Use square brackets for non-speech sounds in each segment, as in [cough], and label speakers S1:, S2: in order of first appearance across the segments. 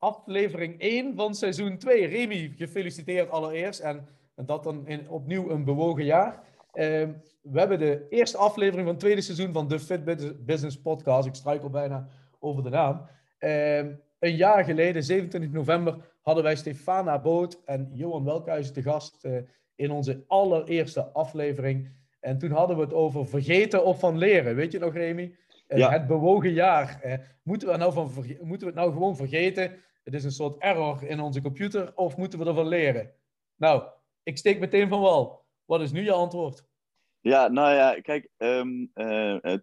S1: aflevering 1 van seizoen 2. Remy, gefeliciteerd allereerst en, en dat dan in, opnieuw een bewogen jaar. Ehm, we hebben de eerste aflevering van het tweede seizoen van de Fit Business Podcast. Ik struikel bijna over de naam. Ehm, een jaar geleden, 27 november, hadden wij Stefana Boot en Johan Welkhuizen te gast uh, in onze allereerste aflevering. En toen hadden we het over vergeten of van leren. Weet je nog, Remy? Ja. Het bewogen jaar. Uh, moeten, we nou van moeten we het nou gewoon vergeten? Het is een soort error in onze computer. Of moeten we ervan leren? Nou, ik steek meteen van wal. Wat is nu je antwoord?
S2: Ja, nou ja, kijk, um,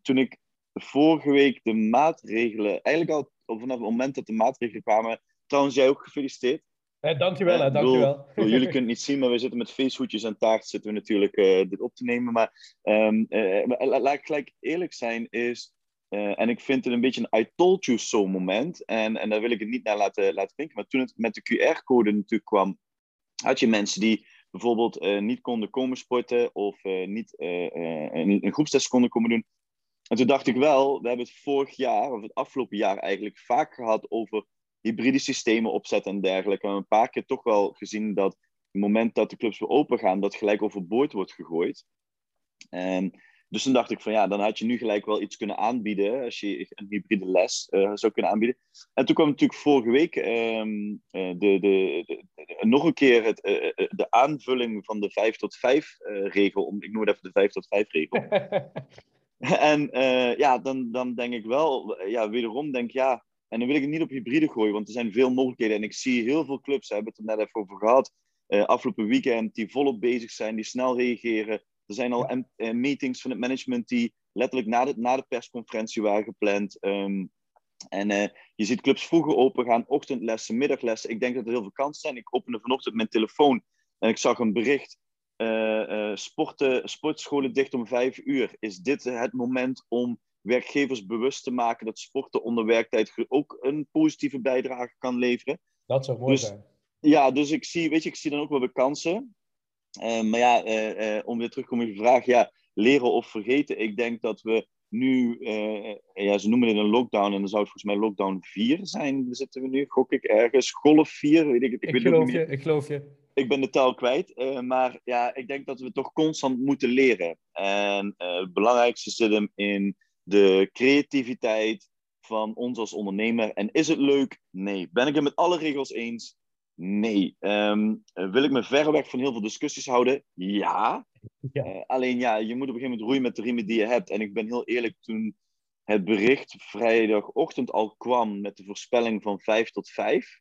S2: toen ik vorige week de maatregelen, eigenlijk al vanaf het moment dat de maatregelen kwamen, trouwens jij ook gefeliciteerd.
S1: Eh, dankjewel, eh, dankjewel.
S2: Bedoel, jullie kunnen het niet zien, maar we zitten met feesthoedjes en taart zitten we natuurlijk uh, dit op te nemen. Maar, um, maar laat ik gelijk eerlijk zijn, is, uh, en ik vind het een beetje een I told you so moment. En, en daar wil ik het niet naar laten, laten denken. Maar toen het met de QR-code natuurlijk kwam, had je mensen die bijvoorbeeld niet konden komen sporten of niet een groepstest konden komen doen. En toen dacht ik wel, we hebben het vorig jaar, of het afgelopen jaar eigenlijk, vaak gehad over hybride systemen opzetten en dergelijke. En een paar keer toch wel gezien dat het moment dat de clubs weer open gaan, dat gelijk overboord wordt gegooid. En dus toen dacht ik van ja, dan had je nu gelijk wel iets kunnen aanbieden als je een hybride les uh, zou kunnen aanbieden. En toen kwam natuurlijk vorige week um, uh, de, de, de, nog een keer het, uh, de aanvulling van de 5 tot 5 regel. Om, ik noem het even de 5 tot 5 regel. [laughs] en ja, dan, dan denk ik wel, ja, wederom denk ik ja, en dan wil ik het niet op hybride gooien, want er zijn veel mogelijkheden. En ik zie heel veel clubs, we hebben het er net even over gehad, afgelopen weekend, die volop bezig zijn, die snel reageren. Er zijn al ja. uh, meetings van het management die letterlijk na de, na de persconferentie waren gepland. Um, en uh, je ziet clubs vroeger open gaan, ochtendlessen, middaglessen. Ik denk dat er heel veel kansen zijn. Ik opende vanochtend mijn telefoon en ik zag een bericht. sporten, sportscholen dicht om vijf uur. Is dit het moment om werkgevers bewust te maken dat sporten onder werktijd ook een positieve bijdrage kan leveren.
S1: Dat zou mooi
S2: dus,
S1: zijn.
S2: Ja, dus ik zie, weet je, ik zie dan ook wel de kansen. Uh, maar ja, uh, uh, om weer terug te komen op je vraag, ja, leren of vergeten. Ik denk dat we nu, ja, ze noemen het een lockdown en dan zou het volgens mij lockdown 4 zijn. Zitten we nu, gok ik ergens. Golf 4, weet ik het.
S1: Ik, geloof je, ik geloof je.
S2: Ik ben de taal kwijt, maar ja, ik denk dat we toch constant moeten leren. En het belangrijkste zit hem in de creativiteit van ons als ondernemer. En is het leuk? Nee. Ben ik het met alle regels eens? Nee. Um, wil ik me ver weg van heel veel discussies houden? Ja. ja. Uh, alleen ja, je moet op een gegeven moment roeien met de riemen die je hebt. En ik ben heel eerlijk, toen het bericht vrijdagochtend al kwam met de voorspelling van 5 tot 5.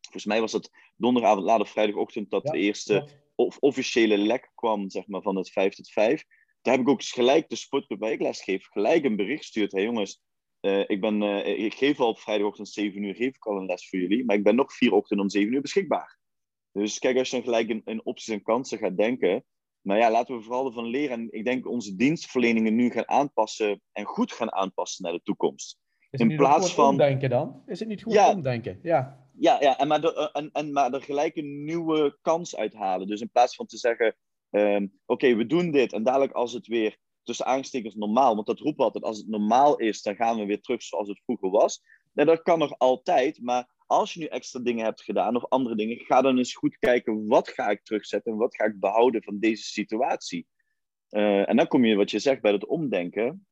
S2: Volgens mij was het donderdagavond, laat of vrijdagochtend, dat ja, de eerste of officiële lek kwam zeg maar, van het 5 tot 5 daar heb ik ook gelijk de sportclub waar ik les geef, gelijk een bericht gestuurd. Hé hey jongens, uh, ik, ben, uh, ik geef al op vrijdagochtend 7 uur geef ik al een les voor jullie, maar ik ben nog vier ochtenden om 7 uur beschikbaar. Dus kijk, als je dan gelijk in, in opties en kansen gaat denken, maar ja, laten we vooral ervan leren. En ik denk onze dienstverleningen nu gaan aanpassen en goed gaan aanpassen naar de toekomst.
S1: Is het in plaats van omdenken dan? Is het niet goed ja, omdenken? Ja.
S2: Ja, ja en, maar er, en, en, maar er gelijk een nieuwe kans uithalen. Dus in plaats van te zeggen, Um, Oké, okay, we doen dit en dadelijk als het weer tussen aanstekens normaal, want dat roept altijd, als het normaal is, dan gaan we weer terug zoals het vroeger was. Nee, dat kan nog altijd, maar als je nu extra dingen hebt gedaan of andere dingen, ga dan eens goed kijken, wat ga ik terugzetten en wat ga ik behouden van deze situatie. Uh, en dan kom je, wat je zegt, bij het omdenken.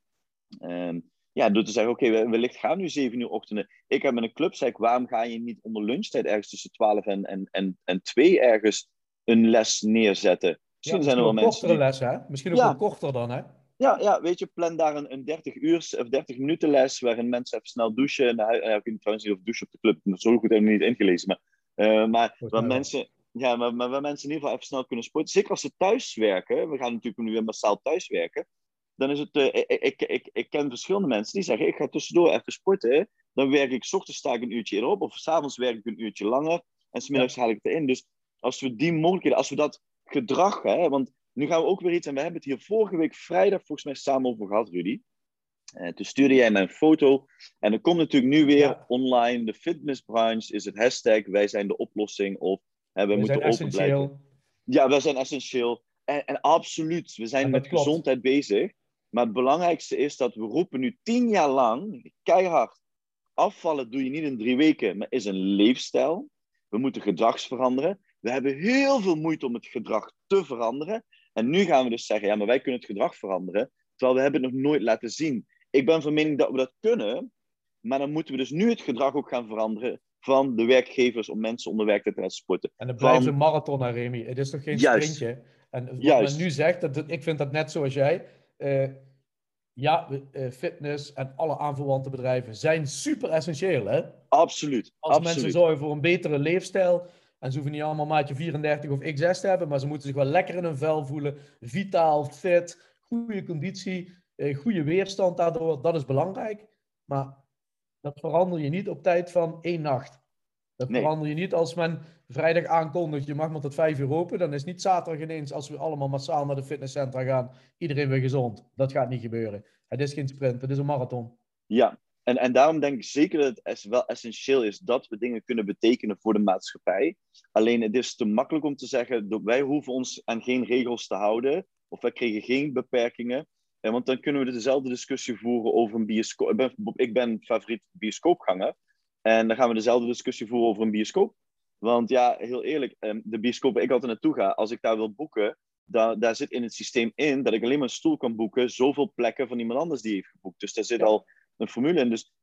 S2: Um, ja, door te zeggen, oké, okay, wellicht gaan nu zeven uur ochtenden. Ik heb met een club, zeg ik, waarom ga je niet onder lunchtijd ergens tussen 12 en, en, en, en 2 ergens een les neerzetten?
S1: Misschien ja, zijn er wel mensen. Die... les, hè? Misschien ook ja. wel korter dan, hè?
S2: Ja, ja, weet je, plan daar een, een 30 uur of 30 minuten les waarin mensen even snel douchen. Nou, ik weet trouwens niet of douchen op de club, zo goed hebben we niet ingelezen. Maar, uh, maar waar mensen, ja, maar, maar waar mensen in ieder geval even snel kunnen sporten. Zeker als ze thuis werken, we gaan natuurlijk nu weer massaal thuis werken. Dan is het, uh, ik, ik, ik, ik ken verschillende mensen die zeggen: Ik ga tussendoor even sporten. Dan werk ik, s ochtends sta ik een uurtje erop, of s'avonds werk ik een uurtje langer. en smiddags haal ik het erin. Dus als we die mogelijkheden, als we dat gedrag, hè, want nu gaan we ook weer iets, en we hebben het hier vorige week vrijdag volgens mij samen over gehad, Rudy. Uh, toen stuurde jij mij een foto. En er komt natuurlijk nu weer
S1: Ja.
S2: online. De fitnessbranche is het hashtag. Wij zijn de oplossing. Of hè, we,
S1: We
S2: moeten
S1: zijn
S2: open blijven.
S1: essentieel.
S2: Ja, wij zijn essentieel. En, en absoluut, we zijn
S1: En
S2: met
S1: klopt.
S2: gezondheid bezig. Maar het belangrijkste is dat we roepen nu tien jaar lang, keihard, afvallen doe je niet in drie weken, maar is een leefstijl. We moeten gedrags veranderen. We hebben heel veel moeite om het gedrag te veranderen. En nu gaan we dus zeggen, ja, maar wij kunnen het gedrag veranderen, terwijl we hebben het nog nooit laten zien. Ik ben van mening dat we dat kunnen, maar dan moeten we dus nu het gedrag ook gaan veranderen van de werkgevers om mensen onder werk te laten sporten.
S1: En het blijft
S2: Van-
S1: een marathon, hè, Remy. Het is toch geen
S2: Juist.
S1: sprintje? En wat
S2: Juist.
S1: men nu zegt, dat, ik vind dat net zoals jij. eh, ja, eh, fitness en alle aanverwante bedrijven zijn super essentieel. Hè?
S2: Absoluut.
S1: Als
S2: absoluut.
S1: mensen zorgen voor een betere leefstijl. En ze hoeven niet allemaal maatje 34 of XS te hebben, maar ze moeten zich wel lekker in hun vel voelen. Vitaal, fit, goede conditie, eh, goede weerstand daardoor. Dat is belangrijk. Maar dat verander je niet op tijd van één nacht. Dat
S2: Nee.
S1: verander je niet als men vrijdag aankondigt, je mag maar tot vijf uur open. Dan is niet zaterdag ineens, als we allemaal massaal naar de fitnesscentra gaan, iedereen weer gezond. Dat gaat niet gebeuren. Het is geen sprint, het is een marathon.
S2: Ja, en, en daarom denk ik zeker dat het wel essentieel is dat we dingen kunnen betekenen voor de maatschappij. Alleen het is te makkelijk om te zeggen, dat wij hoeven ons aan geen regels te houden, of wij kregen geen beperkingen. En want dan kunnen we dezelfde discussie voeren over een bioscoop. Ik ben, ik ben favoriet bioscoopganger. En dan gaan we dezelfde discussie voeren over een bioscoop. Want ja, heel eerlijk, ehm, de bioscoop waar ik altijd naartoe ga, als ik daar wil boeken, daar, daar zit in het systeem in dat ik alleen maar een stoel kan boeken, zoveel plekken van iemand anders die heeft geboekt. Dus daar zit
S1: Ja.
S2: al een formule in. Dus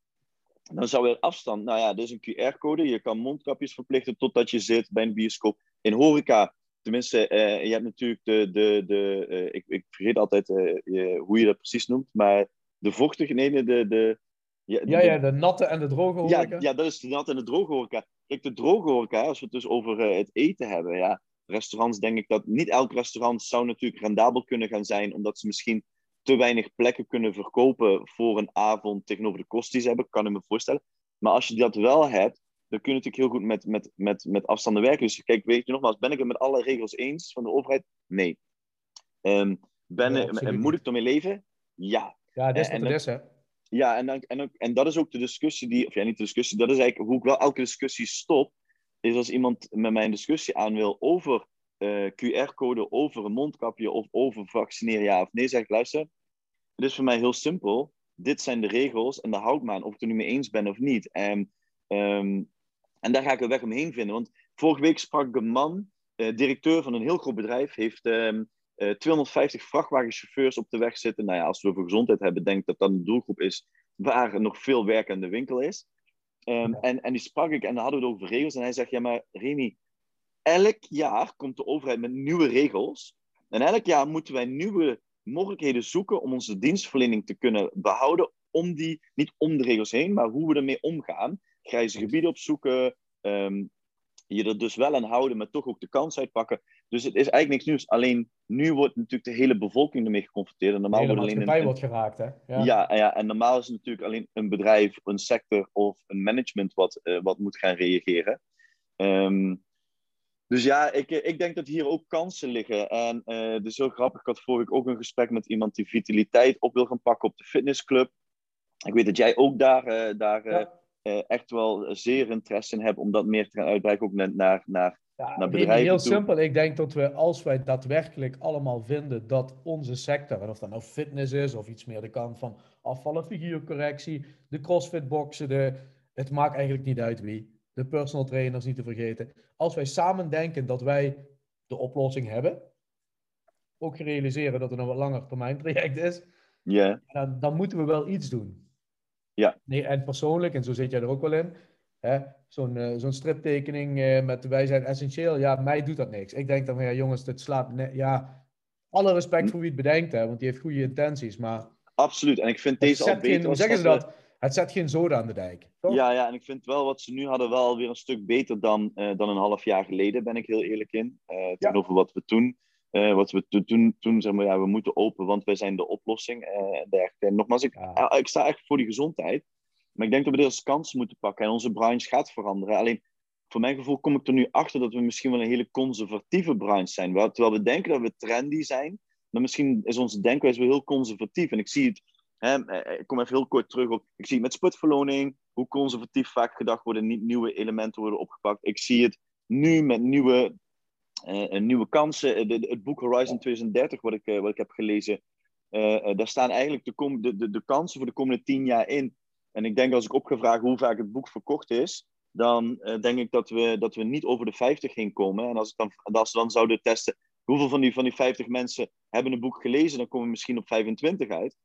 S2: dan zou er afstand, nou ja, dit is een QR-code, je kan mondkapjes verplichten totdat je zit bij een bioscoop. In horeca, tenminste, eh, je hebt natuurlijk de, de, de eh, ik, ik vergeet altijd eh, je- hoe je dat precies noemt, maar de vochtige, nee, de, de, ja,
S1: Ja,
S2: de-
S1: ja, de natte en de droge
S2: ja,
S1: horeca.
S2: ja, dat is de natte en de droge horeca. Kijk, de droge horeca, als we het dus over het eten hebben, ja, restaurants denk ik dat niet elk restaurant zou natuurlijk rendabel kunnen gaan zijn, omdat ze misschien te weinig plekken kunnen verkopen voor een avond tegenover de kosten die ze hebben, kan ik me voorstellen. Maar als je dat wel hebt, dan kun je natuurlijk heel goed met, met, met, met afstanden werken. Dus kijk, weet je nogmaals, ben ik het met alle regels eens van de overheid? Nee. Ben,
S1: absoluut
S2: en moet ik ermee leven? Ja.
S1: Ja, dat is
S2: En-
S1: is, hè.
S2: Ja, en, dan, en, en dat is ook de discussie die, of ja, niet de discussie, dat is eigenlijk hoe ik wel elke discussie stop. Is als iemand met mij een discussie aan wil over eh, QR-code, over een mondkapje of over vaccineren, ja of nee, zeg ik, luister, het is voor mij heel simpel. Dit zijn de regels en daar hou ik me aan, of ik het er nu mee eens ben of niet. En, ehm, en daar ga ik een weg omheen vinden. Want vorige week sprak ik een man, eh, directeur van een heel groot bedrijf, heeft ehm, eh, 250 vrachtwagenchauffeurs op de weg zitten. Nou ja, als we over gezondheid hebben, denk ik dat dat een doelgroep is waar nog veel werk aan de winkel is. Ehm, en, en die sprak ik en dan hadden we het over regels. En hij zegt, ja maar Remy, elk jaar komt de overheid met nieuwe regels. En elk jaar moeten wij nieuwe mogelijkheden zoeken om onze dienstverlening te kunnen behouden. Om die, niet om de regels heen, maar hoe we ermee omgaan. Grijze gebieden opzoeken. ehm, je er dus wel aan houden, maar toch ook de kans uitpakken. Dus het is eigenlijk niks nieuws. Alleen nu wordt natuurlijk de hele bevolking ermee geconfronteerd. En
S1: De
S2: normaal
S1: hele
S2: wordt alleen een,
S1: wordt geraakt, hè.
S2: ja. Ja, ja, en normaal is het natuurlijk alleen een bedrijf, een sector of een management wat, eh, wat moet gaan reageren. Ehm, dus ja, ik, eh, ik denk dat hier ook kansen liggen. En het is heel grappig. Ik had vorige week ook een gesprek met iemand die vitaliteit op wil gaan pakken op de fitnessclub. Ik weet dat jij ook daar, eh, daar
S1: Ja.
S2: echt wel zeer interesse in hebt om dat meer te gaan uitbreiden. Ook naar, naar, naar
S1: Ja,
S2: naar
S1: Remy,
S2: bedrijven
S1: heel
S2: toe.
S1: simpel. Ik denk dat we, als wij daadwerkelijk allemaal vinden dat onze sector, en of dat nou fitness is of iets meer de kant van afvallen, figuurcorrectie, de crossfit-boxen, de, het maakt eigenlijk niet uit wie. De personal trainers niet te vergeten. Als wij samen denken dat wij de oplossing hebben, ook realiseren dat het een wat langer termijn traject is,
S2: ja,
S1: dan, dan moeten we wel iets doen.
S2: Ja.
S1: Nee, en persoonlijk, en zo zit jij er ook wel in, hè, zo'n eh, zo'n striptekening eh, met wij zijn essentieel, ja, mij doet dat niks. Ik denk dan van, ja jongens, dit slaat, ne- ja, alle respect voor wie het bedenkt, hè, want die heeft goede intenties, maar
S2: absoluut. En ik vind deze al beter.
S1: hoe zeggen ze dat? Het zet geen zoden aan de dijk, toch?
S2: Ja, ja, en ik vind wel wat ze nu hadden wel weer een stuk beter dan, eh, dan een half jaar geleden, ben ik heel eerlijk in. Eh tegenover wat we toen, eh, wat we to- toen, toen zeg maar, ja, we moeten open, want wij zijn de oplossing. en nogmaals, ik,
S1: Ja.
S2: ik sta echt voor die gezondheid. Maar ik denk dat we dit als kans moeten pakken. En onze branche gaat veranderen. Alleen voor mijn gevoel kom ik er nu achter dat we misschien wel een hele conservatieve branche zijn. Terwijl we denken dat we trendy zijn, maar misschien is onze denkwijze wel heel conservatief. En ik zie het, hè, eh, ik kom even heel kort terug op, ik zie het met sputverloning, hoe conservatief vaak gedacht worden, niet nieuwe elementen worden opgepakt. Ik zie het nu met nieuwe, uh, nieuwe kansen. De, het boek Horizon 2030, wat ik, wat ik heb gelezen, daar staan eigenlijk de, de, de, kansen voor de komende tien jaar in. En ik denk als ik opgevraagd hoe vaak het boek verkocht is, dan denk ik dat we, dat we niet over de 50 heen komen. En als, ik dan, als we dan zouden testen hoeveel van die, van die 50 mensen hebben een boek gelezen, dan komen we misschien op 25 uit.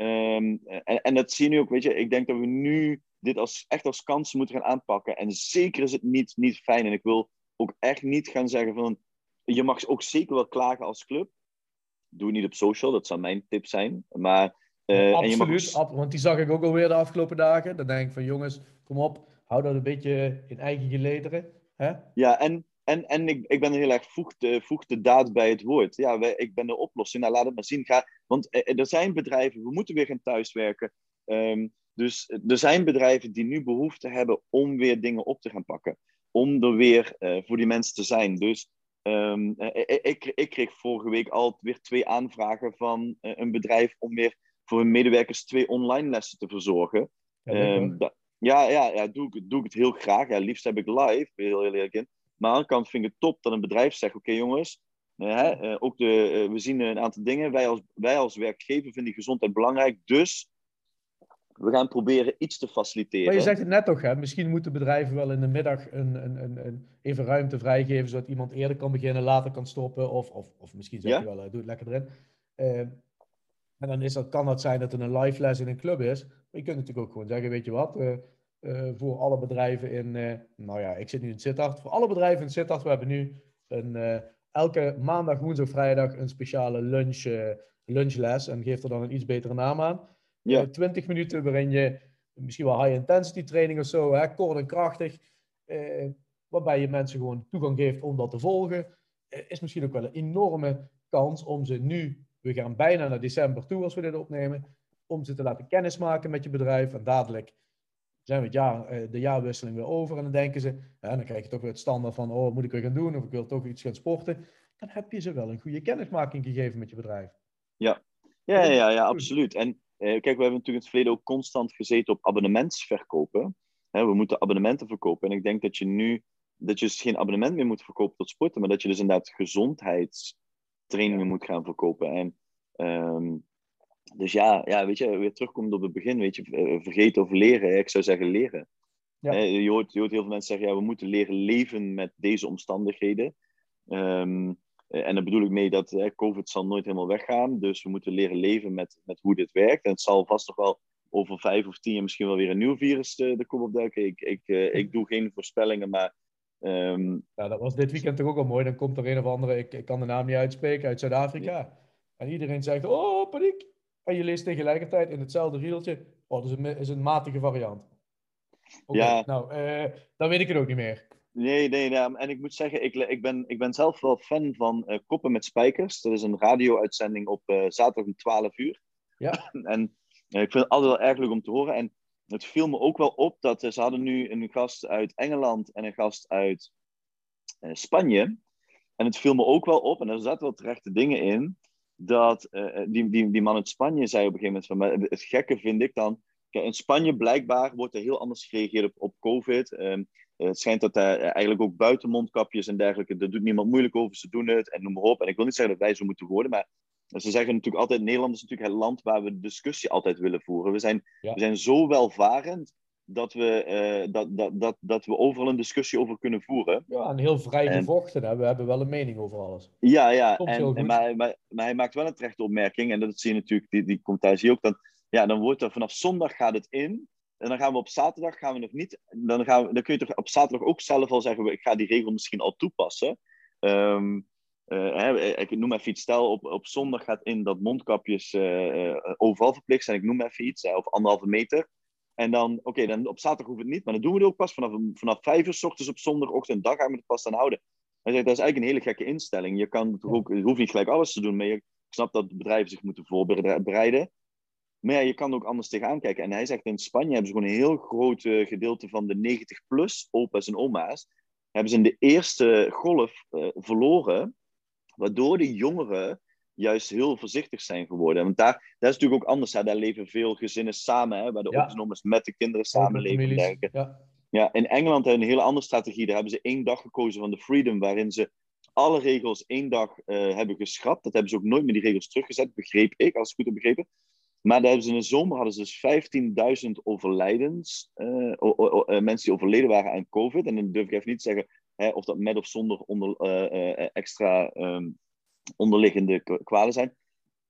S2: Um, en, en dat zie je nu ook, weet je, ik denk dat we nu dit als, echt als kans moeten gaan aanpakken. En zeker is het niet, niet fijn. En ik wil ook echt niet gaan zeggen van, je mag ook zeker wel klagen als club. Doe het niet op social, dat zou mijn tip zijn. Maar,
S1: uh, Absoluut, mag... want die zag ik ook alweer de afgelopen dagen. Dan denk ik van, jongens, kom op, hou dat een beetje in eigen gelederen. Hè?
S2: Ja, en, en, en ik, ik ben heel erg voeg de, voeg de daad bij het woord. Ja, wij, ik ben de oplossing. Nou, laat het maar zien. Ga, want er zijn bedrijven, we moeten weer gaan thuiswerken. Um, dus er zijn bedrijven die nu behoefte hebben om weer dingen op te gaan pakken. Om er weer uh, voor die mensen te zijn. Dus um, ik, ik kreeg vorige week al weer twee aanvragen van een bedrijf om weer voor hun medewerkers twee online lessen te verzorgen. Ja, um, ja, ja, ja doe, ik, doe ik het heel graag. Ja, liefst heb ik live, heel eerlijk in. Maar aan de andere kant vind ik het top dat een bedrijf zegt: Oké, jongens, uh, ook de, uh, we zien een aantal dingen. Wij als, wij als werkgever vinden gezondheid belangrijk. Dus we gaan proberen iets te faciliteren.
S1: Maar je zegt het net toch, hè? misschien moeten bedrijven wel in de middag een, een, een, een even ruimte vrijgeven, zodat iemand eerder kan beginnen, later kan stoppen. Of, of, of misschien zeg je wel, doe het lekker erin. en dan is dat, kan dat zijn dat er een live les in een club is. Maar je kunt natuurlijk ook gewoon zeggen, weet je wat, uh, uh, voor alle bedrijven in, uh, nou ja, ik zit nu in Sittard. Voor alle bedrijven in Sittard, we hebben nu een, elke maandag, woensdag, vrijdag een speciale lunch, lunchles. En geeft er dan een iets betere naam aan. Ja. 20 minuten waarin je misschien wel high intensity training of zo, hè, kort en krachtig. waarbij je mensen gewoon toegang geeft om dat te volgen. is misschien ook wel een enorme kans om ze nu, we gaan bijna naar december toe als we dit opnemen om ze te laten kennismaken met je bedrijf. En dadelijk zijn we het jaar, eh, de jaarwisseling weer over. En dan denken ze, ja, dan krijg je toch weer het standaard van, oh, moet ik weer gaan doen? Of ik wil toch iets gaan sporten. Dan heb je ze wel een goede kennismaking gegeven met je bedrijf.
S2: Ja, ja, ja, ja, absoluut. En eh, kijk, we hebben natuurlijk in het verleden ook constant gezeten op abonnementsverkopen. Hè, we moeten abonnementen verkopen. En ik denk dat je nu, dat je dus geen abonnement meer moet verkopen tot sporten, maar dat je dus inderdaad gezondheidstrainingen moet gaan verkopen. En um, dus ja, ja, weet je, weer terugkomt op het begin, weet je, eh, vergeten of leren. Ik zou zeggen leren. Ja. Je, hoort, je hoort heel veel mensen zeggen, ja, we moeten leren leven met deze omstandigheden. Um, en daar bedoel ik mee dat hè, COVID zal nooit helemaal weggaan. Dus we moeten leren leven met, met hoe dit werkt. En het zal vast nog wel over vijf of tien jaar misschien wel weer een nieuw virus de, de kop opduiken. Ik, ik, uh, ik doe geen voorspellingen, maar... Um...
S1: Ja, dat was dit weekend toch ook al mooi. Dan komt er een of andere, ik, ik kan de naam niet uitspreken, uit Zuid-Afrika. En iedereen zegt, oh, paniek. En je leest tegelijkertijd in hetzelfde rieltje, oh, dat is een, is een matige variant. Okay, ja. Nou, uh, dan weet ik het ook niet meer.
S2: Nee, nee, nee. En ik moet zeggen, ik, ik, ben, ik ben zelf wel fan van uh, Koppen met Spijkers. Dat is een radio-uitzending op uh, zaterdag om 12 uur. Ja. [laughs] en ik vind het altijd wel erg leuk om te horen. En het viel me ook wel op dat ze hadden nu een gast uit Engeland en een gast uit Spanje. En het viel me ook wel op, en er zaten wel terechte dingen in, dat uh, die, die, die man uit Spanje zei op een gegeven moment van, het gekke vind ik dan, kijk, in Spanje blijkbaar wordt er heel anders gereageerd op, op COVID. Um, het schijnt dat daar eigenlijk ook buiten mondkapjes en dergelijke, daar doet niemand moeilijk over, ze doen het en noem maar op. En ik wil niet zeggen dat wij zo moeten worden, maar ze zeggen natuurlijk altijd, Nederland is natuurlijk het land waar we de discussie altijd willen voeren. We zijn, we zijn zo welvarend dat we, uh, dat, dat, dat, dat we overal een discussie over kunnen voeren.
S1: Ja, en heel vrij gevochten. En... We hebben wel een mening over alles.
S2: Ja, ja. En, en, maar, maar, maar, hij maakt wel een terechte opmerking. En dat zie je natuurlijk, die, die komt thuis hier ook. Dan, ja, dan wordt er vanaf zondag gaat het in. En dan gaan we op zaterdag gaan we nog niet. Dan, gaan we, dan kun je toch op zaterdag ook zelf al zeggen: ik ga die regel misschien al toepassen. Um, uh, hè, ik noem even iets. Stel, op, op zondag gaat in dat mondkapjes uh, overal verplicht zijn. Ik noem even iets, of anderhalve meter. En dan, oké, dan op zaterdag hoeft het niet, maar dan doen we het ook pas vanaf, vanaf vijf uur s ochtends op zondagochtend. Dan gaan we het pas aan houden. Hij zegt, dat is eigenlijk een hele gekke instelling. Je, kan ook, je hoeft niet gelijk alles te doen, maar je, ik snap dat bedrijven zich moeten voorbereiden. Maar ja, je kan ook anders tegenaan kijken. En hij zegt, in Spanje hebben ze gewoon een heel groot gedeelte van de 90-plus opa's en oma's. hebben ze in de eerste golf uh, verloren, waardoor de jongeren juist heel voorzichtig zijn geworden. Want daar, daar is natuurlijk ook anders. Hè? Daar leven veel gezinnen samen, hè? waar de ja. met de kinderen samenleven. Denken. Ja. ja, in Engeland hebben een hele andere strategie. Daar hebben ze één dag gekozen van de Freedom, waarin ze alle regels één dag uh, hebben geschrapt. Dat hebben ze ook nooit meer die regels teruggezet, begreep ik, als ik goed heb begrepen. Maar daar hebben ze in de zomer hadden ze dus 15.000 overlijdens, uh, mensen die overleden waren aan COVID. En dan durf ik even niet te zeggen hè, of dat met of zonder onder, extra um, onderliggende kwalen zijn.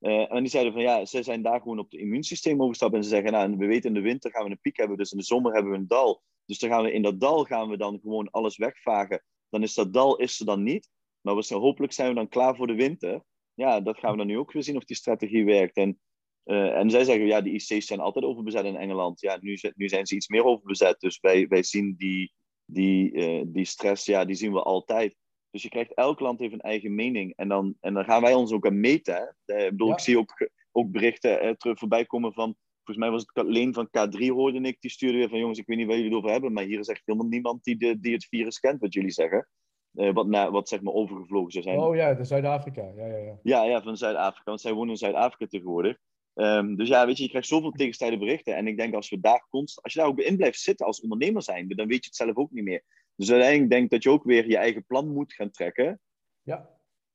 S2: Uh, en die zeiden van ja, ze zijn daar gewoon op het immuunsysteem overstappen. En ze zeggen, nou, we weten in de winter gaan we een piek hebben, dus in de zomer hebben we een dal. Dus dan gaan we in dat dal gaan we dan gewoon alles wegvagen. Dan is dat dal is er dan niet. Maar we zijn, hopelijk zijn we dan klaar voor de winter. Ja, dat gaan we dan nu ook weer zien of die strategie werkt. En, uh, en zij zeggen, ja, de IC's zijn altijd overbezet in Engeland. Ja, nu, nu zijn ze iets meer overbezet. Dus wij, wij zien die, die, uh, die stress, ja, die zien we altijd. Dus je krijgt, elk land heeft een eigen mening. En dan, en dan gaan wij ons ook aan meten. Hè. Ik bedoel, ik zie ook, ook berichten eh, terug voorbij komen van... Volgens mij was het Leen van K3, hoorde ik. Die stuurde weer van, jongens, ik weet niet waar jullie het over hebben. Maar hier is echt helemaal niemand die, de, die het virus kent, wat jullie zeggen. Uh, wat, na, wat zeg maar overgevlogen zou zijn.
S1: Oh ja, de Zuid-Afrika. Ja, ja, ja.
S2: ja, ja van Zuid-Afrika. Want zij wonen in Zuid-Afrika tegenwoordig. Um, dus ja, weet je, je krijgt zoveel tegenstrijdige berichten. En ik denk als we daar constant, als je daar ook in blijft zitten als ondernemer zijn, dan weet je het zelf ook niet meer. Dus uiteindelijk denk ik dat je ook weer je eigen plan moet gaan trekken.
S1: Ja.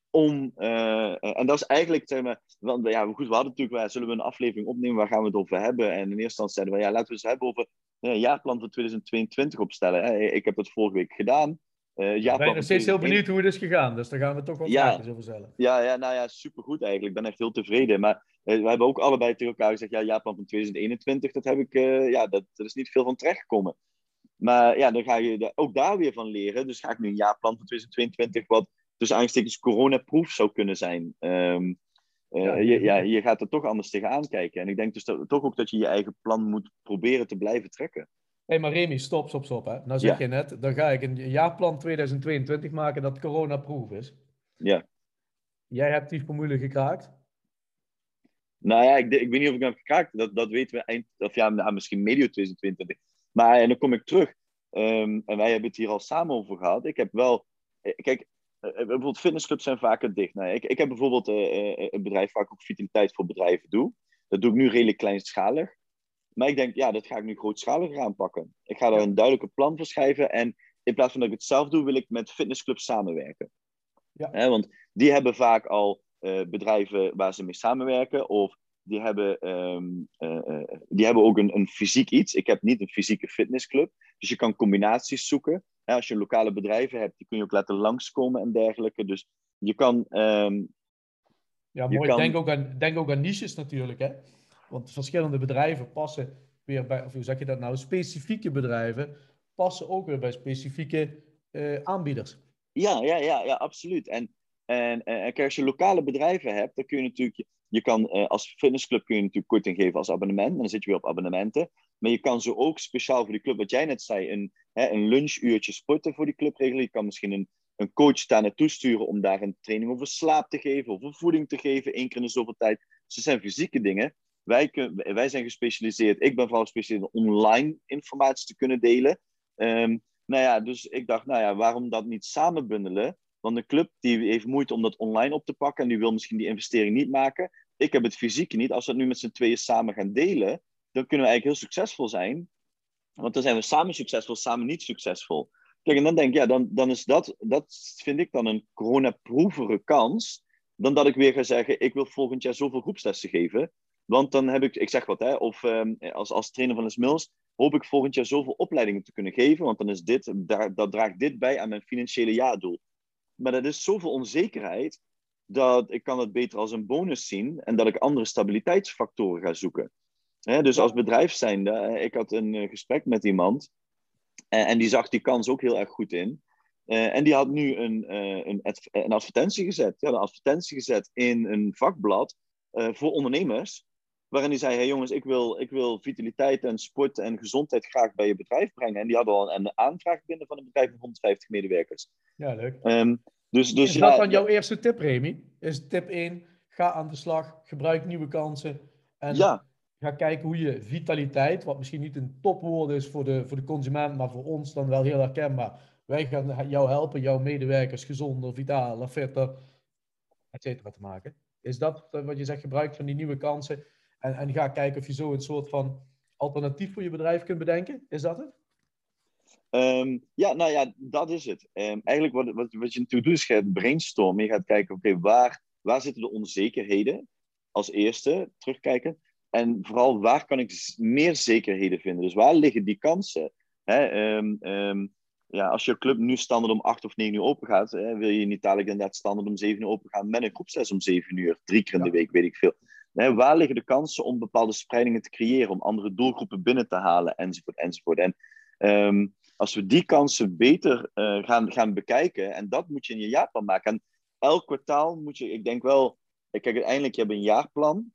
S2: Om, uh, en dat is eigenlijk, zeg maar, want, ja, goed, we hadden natuurlijk, waar, zullen we een aflevering opnemen, waar gaan we het over hebben? En in eerste instantie zeiden we, ja, laten we het hebben over een uh, jaarplan voor 2022 opstellen. Hè. Ik heb dat vorige week gedaan.
S1: Uh, ja, ik ben nog steeds heel benieuwd hoe het is gegaan, dus daar gaan we toch wel ja, over stellen.
S2: Ja, ja, nou ja, supergoed eigenlijk. Ik ben echt heel tevreden. Maar uh, we hebben ook allebei tegen elkaar gezegd, ja, jaarplan van 2021, dat heb ik, uh, ja, dat, dat is niet veel van terechtgekomen. Maar ja, dan ga je ook daar weer van leren. Dus ga ik nu een jaarplan van 2022, wat tussen aanstekens coronaproof zou kunnen zijn. Um, ja, je, ja, je gaat er toch anders tegenaan kijken. En ik denk dus dat, toch ook dat je je eigen plan moet proberen te blijven trekken.
S1: Hé, hey, maar Remy, stop, stop, stop. Hè. Nou zeg je net, dan ga ik een jaarplan 2022 maken dat coronaproof is.
S2: Ja.
S1: Jij hebt die formule gekraakt?
S2: Nou ja, ik, ik weet niet of ik hem heb gekraakt. Dat, dat weten we eind, of ja, nou, misschien medio 2022. Maar en dan kom ik terug. Um, en wij hebben het hier al samen over gehad. Ik heb wel. Eh, kijk, uh, bijvoorbeeld fitnessclubs zijn vaker dicht. Nou, ik, ik heb bijvoorbeeld uh, een bedrijf waar ik ook vitaliteit voor bedrijven doe. Dat doe ik nu redelijk kleinschalig. Maar ik denk, ja, dat ga ik nu grootschaliger aanpakken. Ik ga daar een duidelijke plan voor schrijven. En in plaats van dat ik het zelf doe, wil ik met fitnessclubs samenwerken. Ja. want die hebben vaak al bedrijven waar ze mee samenwerken. Of die hebben, um, uh, die hebben ook een, een fysiek iets. Ik heb niet een fysieke fitnessclub. Dus je kan combinaties zoeken. als je lokale bedrijven hebt, die kun je ook laten langskomen en dergelijke. Dus je kan. Um,
S1: ja, mooi. Kan... Denk, ook aan, denk ook aan niches natuurlijk. Hè? Want verschillende bedrijven passen weer bij, of hoe zeg je dat nou? Specifieke bedrijven passen ook weer bij specifieke uh, aanbieders.
S2: Ja, ja, ja, ja, absoluut. En, en, en als je lokale bedrijven hebt, dan kun je natuurlijk je kan uh, als fitnessclub kun je natuurlijk korting geven als abonnement. En dan zit je weer op abonnementen. Maar je kan zo ook speciaal voor die club, wat jij net zei, een, hè, een lunchuurtje sporten voor die club regelen. Je kan misschien een, een coach daar naartoe sturen om daar een training over slaap te geven, over voeding te geven, één keer in de zoveel tijd. Dat zijn fysieke dingen. Wij, kun, wij zijn gespecialiseerd, ik ben vooral gespecialiseerd in online informatie te kunnen delen. Um, nou ja, dus ik dacht, nou ja, waarom dat niet samen bundelen? Want een club die heeft moeite om dat online op te pakken en die wil misschien die investering niet maken. Ik heb het fysieke niet. Als we het nu met z'n tweeën samen gaan delen, dan kunnen we eigenlijk heel succesvol zijn. Want dan zijn we samen succesvol, samen niet succesvol. Kijk, en dan denk ik, ja, dan, dan is dat, dat vind ik dan een coronaproevere kans. Dan dat ik weer ga zeggen, ik wil volgend jaar zoveel groepslessen geven. Want dan heb ik, ik zeg wat, hè, of um, als, als trainer van de Mills, hoop ik volgend jaar zoveel opleidingen te kunnen geven. Want dan is dit, daar, dat draagt dit bij aan mijn financiële jaardoel. Maar dat is zoveel onzekerheid dat ik kan het beter als een bonus zien en dat ik andere stabiliteitsfactoren ga zoeken. dus als bedrijf zijnde, eh, ik had een eh, gesprek met iemand en, en die zag die kans ook heel erg goed in. Uh, en die had nu een, uh, een, een, advertentie gezet. Ja, een advertentie gezet in een vakblad uh, voor ondernemers. Waarin hij zei: Hey jongens, ik wil, ik wil vitaliteit en sport en gezondheid graag bij je bedrijf brengen. En die hadden al een aanvraag binnen van een bedrijf van 150 medewerkers.
S1: Ja, leuk.
S2: Um, dus, dus,
S1: is dat dan jouw eerste tip, Remy? Is tip 1, ga aan de slag, gebruik nieuwe kansen. En ja. ga kijken hoe je vitaliteit, wat misschien niet een topwoord is voor de, voor de consument, maar voor ons dan wel heel herkenbaar. wij gaan jou helpen, jouw medewerkers gezonder, vitaler, fitter, et cetera, te maken. Is dat wat je zegt, gebruik van die nieuwe kansen en, en ga kijken of je zo een soort van alternatief voor je bedrijf kunt bedenken? Is dat het?
S2: Ehm, ja, nou ja, dat is het. Um, eigenlijk wat, wat, wat je natuurlijk doet, is je gaat brainstormen. Je gaat kijken, oké, waar, waar zitten de onzekerheden? Als eerste, terugkijken. En vooral, waar kan ik meer zekerheden vinden? Dus waar liggen die kansen? Hè, um, ja, als je club nu standaard om 8 of 9 uur open gaat, hè, wil je niet dadelijk inderdaad standaard om 7 uur open gaan met een groepsles om 7 uur, drie keer in de week, weet ik veel. Waar liggen de kansen om bepaalde spreidingen te creëren, om andere doelgroepen binnen te halen, enzovoort, enzovoort. En um, als we die kansen beter uh, gaan, gaan bekijken, en dat moet je in je jaarplan maken. En elk kwartaal moet je, ik denk wel, kijk, uiteindelijk, je hebt een jaarplan,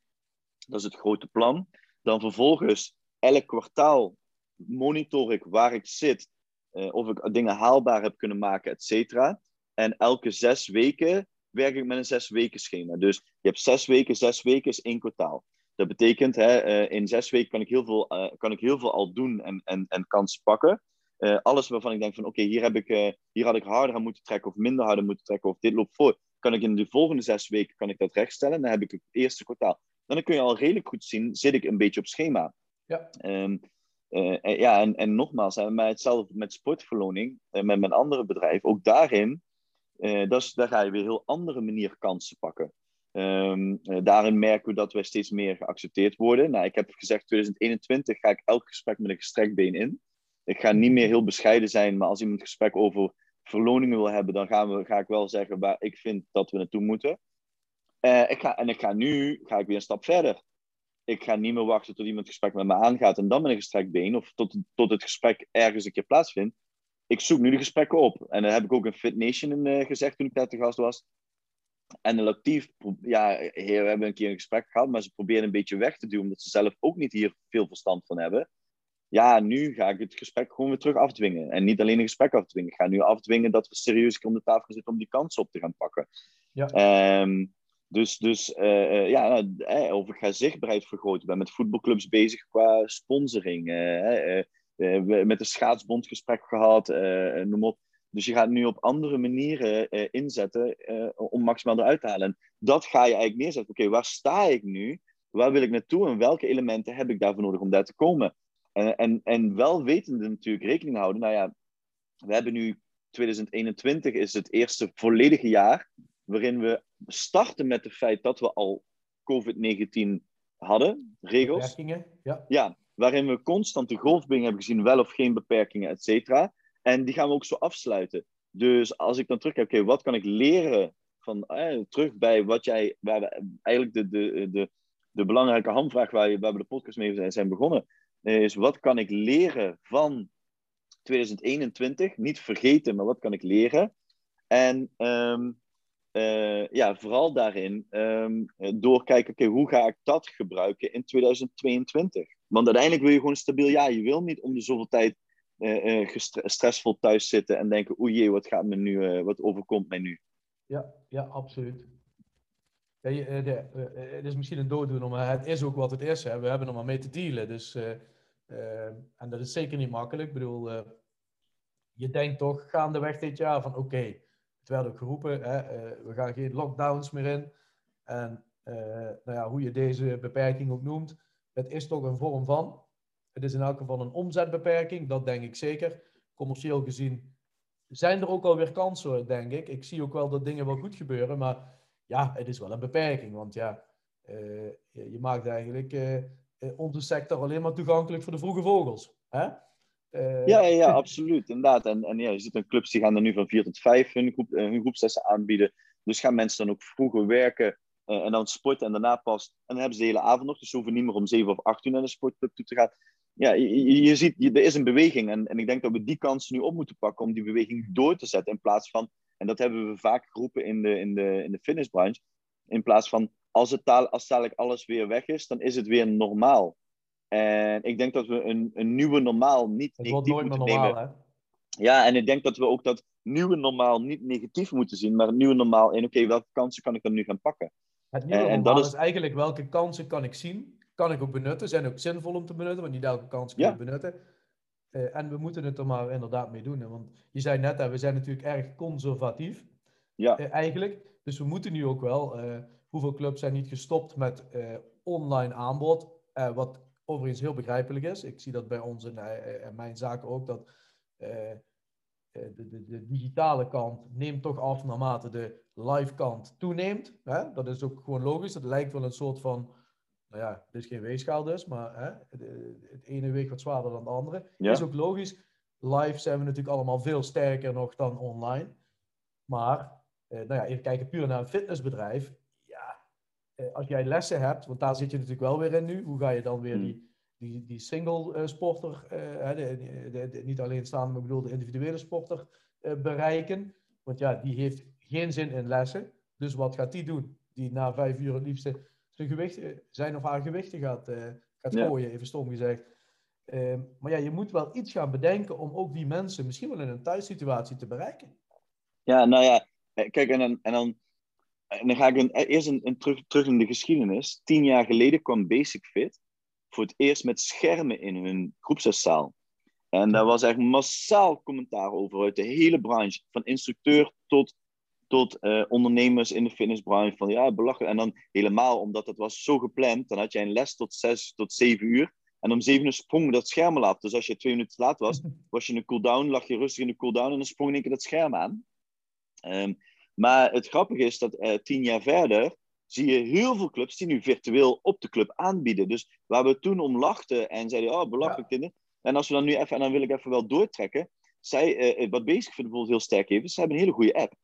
S2: dat is het grote plan. Dan vervolgens, elk kwartaal monitor ik waar ik zit, uh, of ik dingen haalbaar heb kunnen maken, et cetera. En elke zes weken werk ik met een zes weken schema. Dus je hebt zes weken, zes weken is één kwartaal. Dat betekent, hè, in zes weken kan ik heel veel, kan ik heel veel al doen en, en, en kansen pakken. Uh, alles waarvan ik denk van oké, okay, hier, heb ik, hier had ik harder aan moeten trekken of minder harder moeten trekken of dit loopt voor. Kan ik in de volgende zes weken kan ik dat rechtstellen. Dan heb ik het eerste kwartaal. Dan kun je al redelijk goed zien, zit ik een beetje op schema.
S1: Ja.
S2: Um, uh, ja, en, en nogmaals, hè, maar hetzelfde met sportverloning, met mijn andere bedrijf, ook daarin, dat daar ga je weer heel andere manier kansen pakken. Um, daarin merken we dat wij steeds meer geaccepteerd worden. Nou, ik heb gezegd, 2021 ga ik elk gesprek met een gestrekt been in. Ik ga niet meer heel bescheiden zijn, maar als iemand een gesprek over verloningen wil hebben, dan gaan we, ga ik wel zeggen waar ik vind dat we naartoe moeten. Uh, ik ga, en ik ga nu ga ik weer een stap verder. Ik ga niet meer wachten tot iemand het gesprek met me aangaat en dan met een gestrekt been, of tot, tot het gesprek ergens een keer plaatsvindt. Ik zoek nu de gesprekken op. En dat heb ik ook in Fit Nation uh, gezegd toen ik daar te gast was. En de actief, ja, we hebben een keer een gesprek gehad, maar ze proberen een beetje weg te duwen, omdat ze zelf ook niet hier veel verstand van hebben ja, nu ga ik het gesprek gewoon weer terug afdwingen. En niet alleen een gesprek afdwingen. Ik ga nu afdwingen dat we serieus om de tafel gaan zitten om die kansen op te gaan pakken.
S1: Ja.
S2: Um, dus, dus uh, ja, uh, of ik ga zichtbaarheid vergroten. Ik ben met voetbalclubs bezig qua sponsoring. Uh, met de schaatsbond gesprek gehad, noem op. Dus je gaat nu op andere manieren inzetten om maximaal eruit te halen. En dat ga je eigenlijk neerzetten. Oké, okay, waar sta ik nu? Waar wil ik naartoe? En welke elementen heb ik daarvoor nodig om daar te komen? En, en, en wel wetende natuurlijk rekening houden. Nou ja, we hebben nu 2021 is het eerste volledige jaar waarin we starten met het feit dat we al COVID-19 hadden, regels.
S1: Beperkingen, ja.
S2: Ja, waarin we constant de golfbing hebben gezien, wel of geen beperkingen, et cetera. En die gaan we ook zo afsluiten. Dus als ik dan terugkijk, oké, okay, wat kan ik leren van, eh, terug bij wat jij, waar we, eigenlijk de, de, de, de belangrijke waar, je, waar we de podcast mee zijn begonnen, is wat kan ik leren van 2021? Niet vergeten, maar wat kan ik leren? En um, uh, ja, vooral daarin um, doorkijken, oké, hoe ga ik dat gebruiken in 2022? Want uiteindelijk wil je gewoon stabiel jaar. Je wil niet om de zoveel tijd uh, stressvol thuis zitten en denken, oei wat gaat me nu, wat overkomt mij nu?
S1: Ja, ja, absoluut. Je, de, het is misschien een dooddoener, maar het is ook wat het is. We hebben er maar mee te dealen. Dus, en dat is zeker niet makkelijk. Ik bedoel, je denkt toch gaandeweg dit jaar van oké, okay, het werd ook geroepen, hè, we gaan geen lockdowns meer in. En nou ja, hoe je deze beperking ook noemt, het is toch een vorm van. Het is in elk geval een omzetbeperking, dat denk ik zeker. Commercieel gezien zijn er ook alweer kansen, denk ik. Ik zie ook wel dat dingen wel goed gebeuren, maar ja, het is wel een beperking. Want ja, uh, je, maakt eigenlijk uh, onze sector alleen maar toegankelijk voor de vroege vogels. Hè?
S2: Uh, ja, ja, [laughs] absoluut. Inderdaad. En, en ja, je ziet een clubs die gaan er nu van vier tot vijf hun, groep, hun groepslessen aanbieden. Dus gaan mensen dan ook vroeger werken en dan sporten en daarna pas. En dan hebben ze de hele avond nog. Dus ze hoeven niet meer om zeven of acht uur naar de sportclub toe te gaan. Ja, je, je ziet, je, er is een beweging. En, en ik denk dat we die kansen nu op moeten pakken om die beweging door te zetten. In plaats van en dat hebben we vaak geroepen in de, in de, in de fitnessbranche. In plaats van als, het taal, als dadelijk alles weer weg is, dan is het weer normaal. En ik denk dat we een, een nieuwe normaal niet
S1: het negatief moeten normaal, nemen. Hè?
S2: Ja, en ik denk dat we ook dat nieuwe normaal niet negatief moeten zien, maar het nieuwe normaal in, oké, welke kansen kan ik dan nu gaan pakken?
S1: Het nieuwe en, normaal dat is... is eigenlijk welke kansen kan ik zien, kan ik ook benutten, zijn ook zinvol om te benutten, want niet elke kans kan ja. ik benutten. Eh, en we moeten het er maar inderdaad mee doen. Hè? Want je zei net, hè, we zijn natuurlijk erg conservatief.
S2: Ja.
S1: eh, eigenlijk. Dus we moeten nu ook wel. eh, hoeveel clubs zijn niet gestopt met online aanbod? Wat overigens heel begrijpelijk is. Ik zie dat bij ons in mijn zaken ook. Dat de, de, de digitale kant neemt toch af naarmate de live kant toeneemt. Hè? Dat is ook gewoon logisch. Het lijkt wel een soort van. Nou ja, dit is geen weegschaal dus, maar hè, het, ene weegt wat zwaarder dan het andere.
S2: Ja.
S1: Is ook logisch. Live zijn we natuurlijk allemaal veel sterker nog dan online. Maar, eh, nou ja, even kijken puur naar een fitnessbedrijf. Ja, eh, als jij lessen hebt, want daar zit je natuurlijk wel weer in nu. Hoe ga je dan weer
S2: Hmm.
S1: die, die, die single eh, sporter, eh, de, de, de- niet alleen staande, maar ik bedoel de individuele sporter eh, bereiken? Want ja, die heeft geen zin in lessen. Dus wat gaat die doen? Die na vijf uur het liefste zijn, gewicht, eh, zijn of haar gewichten gaat, gaat
S2: Ja.
S1: gooien, even stom gezegd. Ehm, maar ja, je moet wel iets gaan bedenken om ook die mensen misschien wel in een thuissituatie te bereiken.
S2: Ja, nou ja, eh, kijk, en dan, en dan, en dan ga ik een, eerst een, een terug, terug in de geschiedenis. Tien jaar geleden kwam Basic Fit voor het eerst met schermen in hun groepszaal. En daar was echt massaal commentaar over uit de hele branche, van instructeur tot, tot eh, ondernemers in de fitnessbranche. Van ja, belachelijk. En dan helemaal, omdat het was zo gepland, dan had jij een les tot zes tot zeven uur. En om zeven uur sprong dat scherm al af. Dus als je twee minuten te laat was, [laughs] was je in een cooldown, lag je rustig in de cooldown en dan sprong in één keer dat scherm aan. Ehm, maar het grappige is dat eh, tien jaar verder zie je heel veel clubs die nu virtueel op de club aanbieden. Dus waar we toen om lachten en zeiden, oh, belachelijk dit. En als we dan nu even, en dan wil ik even wel doortrekken. Zij, eh, wat Basic Fit bijvoorbeeld heel sterk is ze hebben een hele goede app.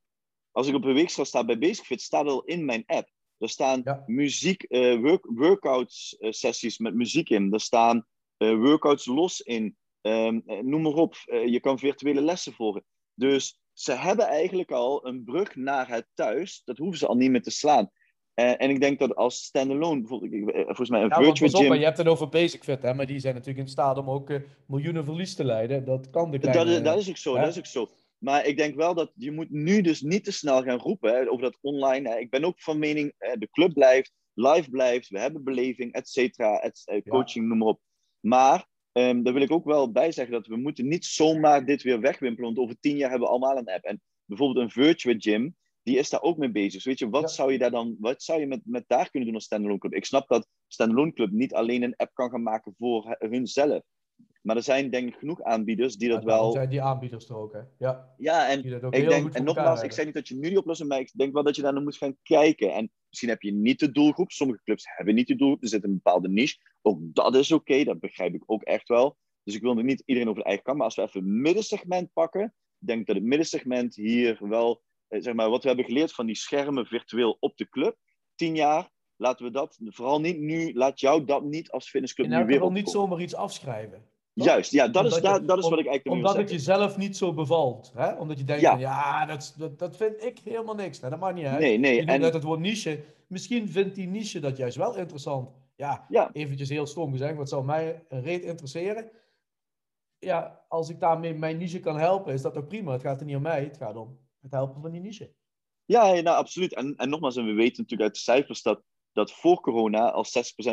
S2: Als ik op een weegschaal sta bij Basic Fit, staat al in mijn app. Er staan
S1: Ja.
S2: muziek, work, workouts eh, sessies met muziek in. Er staan eh, workouts los in. Ehm, eh, noem maar op. Je kan virtuele lessen volgen. Dus ze hebben eigenlijk al een brug naar het thuis. Dat hoeven ze al niet meer te slaan. En ik denk dat als standalone, bijvoorbeeld, volgens mij een
S1: Ja,
S2: virtual
S1: op,
S2: gym.
S1: je hebt het over Basic Fit, hè, maar die zijn natuurlijk in staat om ook miljoenen verlies te leiden. Dat kan de kleine...
S2: Dat is, dat is ook zo,
S1: hè?
S2: dat is ook zo. Maar ik denk wel dat je moet nu dus niet te snel gaan roepen hè, over dat online. Hè. Ik ben ook van mening, eh, de club blijft, live blijft, we hebben beleving, et cetera, et, eh, coaching, noem maar op. Maar ehm, daar wil ik ook wel bij zeggen dat we moeten niet zomaar dit weer wegwimpelen, want over tien jaar hebben we allemaal een app. En bijvoorbeeld een virtual gym, die is daar ook mee bezig. Dus weet je, wat
S1: Ja.
S2: zou je daar dan, wat zou je met, met daar kunnen doen als standalone club? Ik snap dat standalone club niet alleen een app kan gaan maken voor hunzelf. Maar er zijn denk ik genoeg aanbieders die dat
S1: Ja,
S2: wel...
S1: zijn die aanbieders er ook, hè. Ja,
S2: Ja, en ik denk, en nogmaals, ik zeg niet dat je nu die oplossing, maar ik denk wel dat je daar naar moet gaan kijken. En misschien heb je niet de doelgroep. Sommige clubs hebben niet de doelgroep. Er zit een bepaalde niche. Ook dat is oké, dat begrijp ik ook echt wel. Dus ik wil nu niet iedereen over de eigen kant. Maar als we even het middensegment pakken, ik denk dat het middensegment hier wel, eh, zeg maar, wat we hebben geleerd van die schermen virtueel op de club, tien jaar, laten we dat, vooral niet nu, laat jou dat niet als fitnessclub nu weer
S1: geval niet zomaar iets afschrijven. Toch?
S2: Juist, ja, dat is,
S1: je-
S2: dat, dat is wat ik eigenlijk
S1: Omdat het jezelf niet zo bevalt. Hè? Omdat je denkt,
S2: Ja.
S1: van, ja, dat, dat, dat vind ik helemaal niks. Nou, dat maakt niet uit.
S2: Nee, nee,
S1: je
S2: en-
S1: het woord niche. Misschien vindt die niche dat juist wel interessant. Ja,
S2: Ja.
S1: eventjes heel stom gezegd. Wat zou mij een reet interesseren? Ja, als ik daarmee mijn niche kan helpen, is dat ook prima. Het gaat er niet om mij, het gaat om het helpen van die niche.
S2: Ja, ja, nou, absoluut. En, en nogmaals, en we weten natuurlijk uit de cijfers dat, dat voor corona al 6%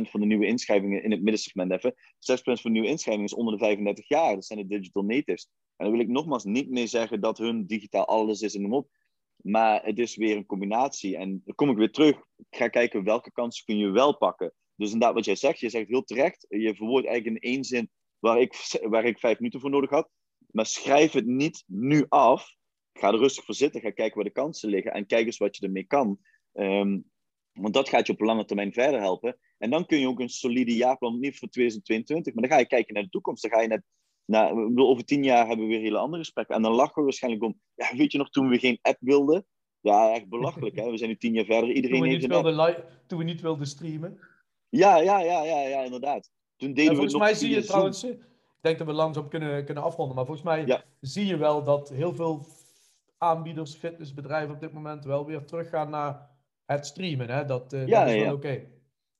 S2: van de nieuwe inschrijvingen in het middensegment even, 6% van de nieuwe inschrijvingen is onder de 35 jaar. Dat zijn de digital natives. En dan wil ik nogmaals niet meer zeggen dat hun digitaal alles is en noem op. Maar het is weer een combinatie. En dan kom ik weer terug. Ik ga kijken welke kansen kun je wel pakken. Dus inderdaad, wat jij zegt, je zegt heel terecht. Je verwoordt eigenlijk in één zin waar ik, waar ik vijf minuten voor nodig had. Maar schrijf het niet nu af. Ga er rustig voor zitten. Ga kijken waar de kansen liggen. En kijk eens wat je ermee kan. Ehm, want dat gaat je op lange termijn verder helpen. En dan kun je ook een solide jaarplan, niet voor 2022, maar dan ga je kijken naar de toekomst. Dan ga je net, bedoel, over tien jaar hebben we weer hele andere gesprekken. En dan lachen we waarschijnlijk om, ja, weet je nog, toen we geen app wilden? Ja, echt belachelijk, hè? We zijn nu tien jaar verder, iedereen
S1: Toen we,
S2: heeft
S1: niet
S2: een
S1: wilden toen we niet wilden streamen.
S2: Ja, ja, ja, ja, ja, inderdaad. Toen
S1: En
S2: deden we
S1: volgens
S2: nog
S1: mij zie je trouwens, ik denk dat we langzaam kunnen, kunnen afronden, maar volgens mij
S2: Ja.
S1: zie je wel dat heel veel aanbieders, fitnessbedrijven op dit moment wel weer teruggaan naar het streamen. Hè? Dat, eh,
S2: Ja,
S1: dat is wel
S2: ja.
S1: oké.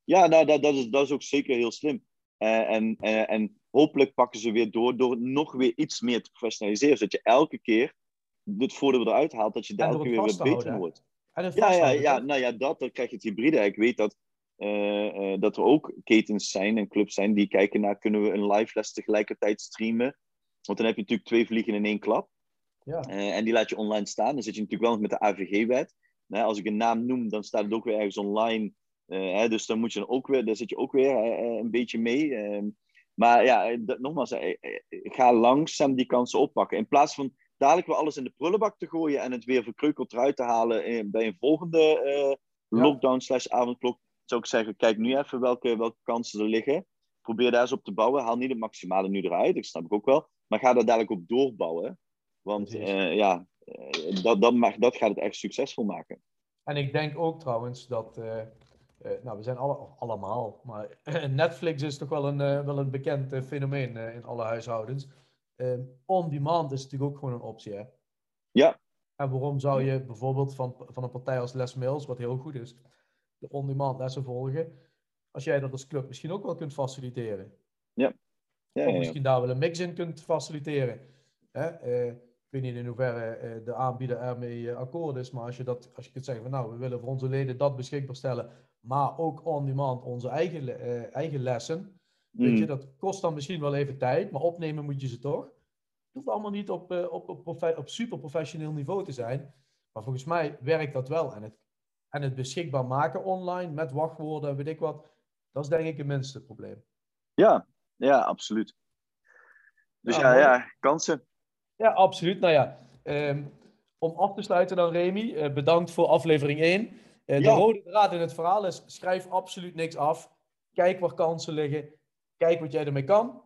S2: Ja, nou, dat, dat, is, dat is ook zeker heel slim. Eh, en, eh, en hopelijk pakken ze weer door door nog weer iets meer te professionaliseren. Zodat je elke keer het voordeel eruit haalt, dat je daar elke keer weer
S1: te
S2: beter wordt. Ja, ja, ja, nou ja, dat, dan krijg je het hybride. Ik weet dat, dat er ook ketens zijn en clubs zijn die kijken naar kunnen we een live les tegelijkertijd streamen. Want dan heb je natuurlijk twee vliegen in één klap.
S1: Ja.
S2: En die laat je online staan. Dan zit je natuurlijk wel met de AVG-wet. Als ik een naam noem, dan staat het ook weer ergens online. Eh, hè, dus dan moet je dan ook weer, daar zit je ook weer eh, een beetje mee. Ehm, maar ja, nogmaals, ga langzaam die kansen oppakken. In plaats van dadelijk weer alles in de prullenbak te gooien en het weer verkreukeld eruit te halen bij een volgende lockdown slash avondklok, zou ik zeggen, kijk nu even welke, welke kansen er liggen. Probeer daar eens op te bouwen. Haal niet het maximale nu eruit, dat snap ik ook wel. Maar ga daar dadelijk op doorbouwen. Want ja, dat, dat, mag, dat gaat het echt succesvol maken.
S1: En ik denk ook trouwens dat, uh, nou we zijn alle, allemaal, maar [clears throat] Netflix is toch wel een, wel een bekend fenomeen in alle huishoudens. On-demand is natuurlijk ook gewoon een optie, hè?
S2: Ja.
S1: En waarom zou je bijvoorbeeld van, van een partij als Les Mills, wat heel goed is, de on-demand lessen volgen, als jij dat als club misschien ook wel kunt faciliteren?
S2: Ja.
S1: ja of misschien daar wel een mix in kunt faciliteren. Hè? Ik weet niet in hoeverre uh, de aanbieder ermee uh, akkoord is, maar als je, dat, als je kunt zeggen van nou, we willen voor onze leden dat beschikbaar stellen, maar ook on-demand onze eigen, eigen lessen. Weet je, mm. dat kost dan misschien wel even tijd, maar opnemen moet je ze toch. Het hoeft allemaal niet op, op, op, op super professioneel niveau te zijn. Maar volgens mij werkt dat wel. En het, en het beschikbaar maken online met wachtwoorden weet ik wat, dat is denk ik het minste probleem.
S2: Ja, ja, absoluut. Dus ja, ja, kansen.
S1: Ja, absoluut. Nou ja, um, om af te sluiten dan, Remy, uh, bedankt voor aflevering 1. Uh, eh, de rode draad in het verhaal is: schrijf absoluut niks af. Kijk waar kansen liggen. Kijk wat jij ermee kan.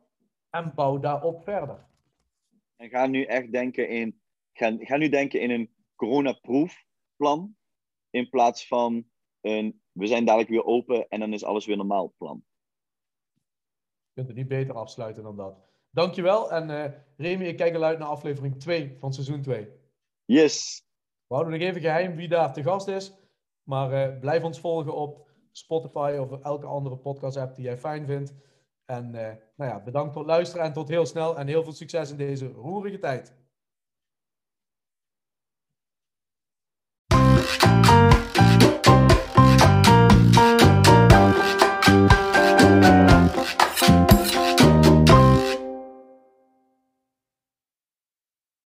S1: En bouw daarop verder.
S2: En ga nu echt denken in, ga, ga nu denken in een coronaproefplan. In plaats van een we zijn dadelijk weer open en dan is alles weer normaal plan.
S1: Je kunt het niet beter afsluiten dan dat. Dankjewel. En uh, Remy, ik kijk al uit naar aflevering 2 van seizoen 2.
S2: Yes.
S1: We houden nog even geheim wie daar te gast is. Maar uh, blijf ons volgen op Spotify of elke andere podcast app die jij fijn vindt. En uh, nou ja, bedankt voor het luisteren en tot heel snel. En heel veel succes in deze roerige tijd.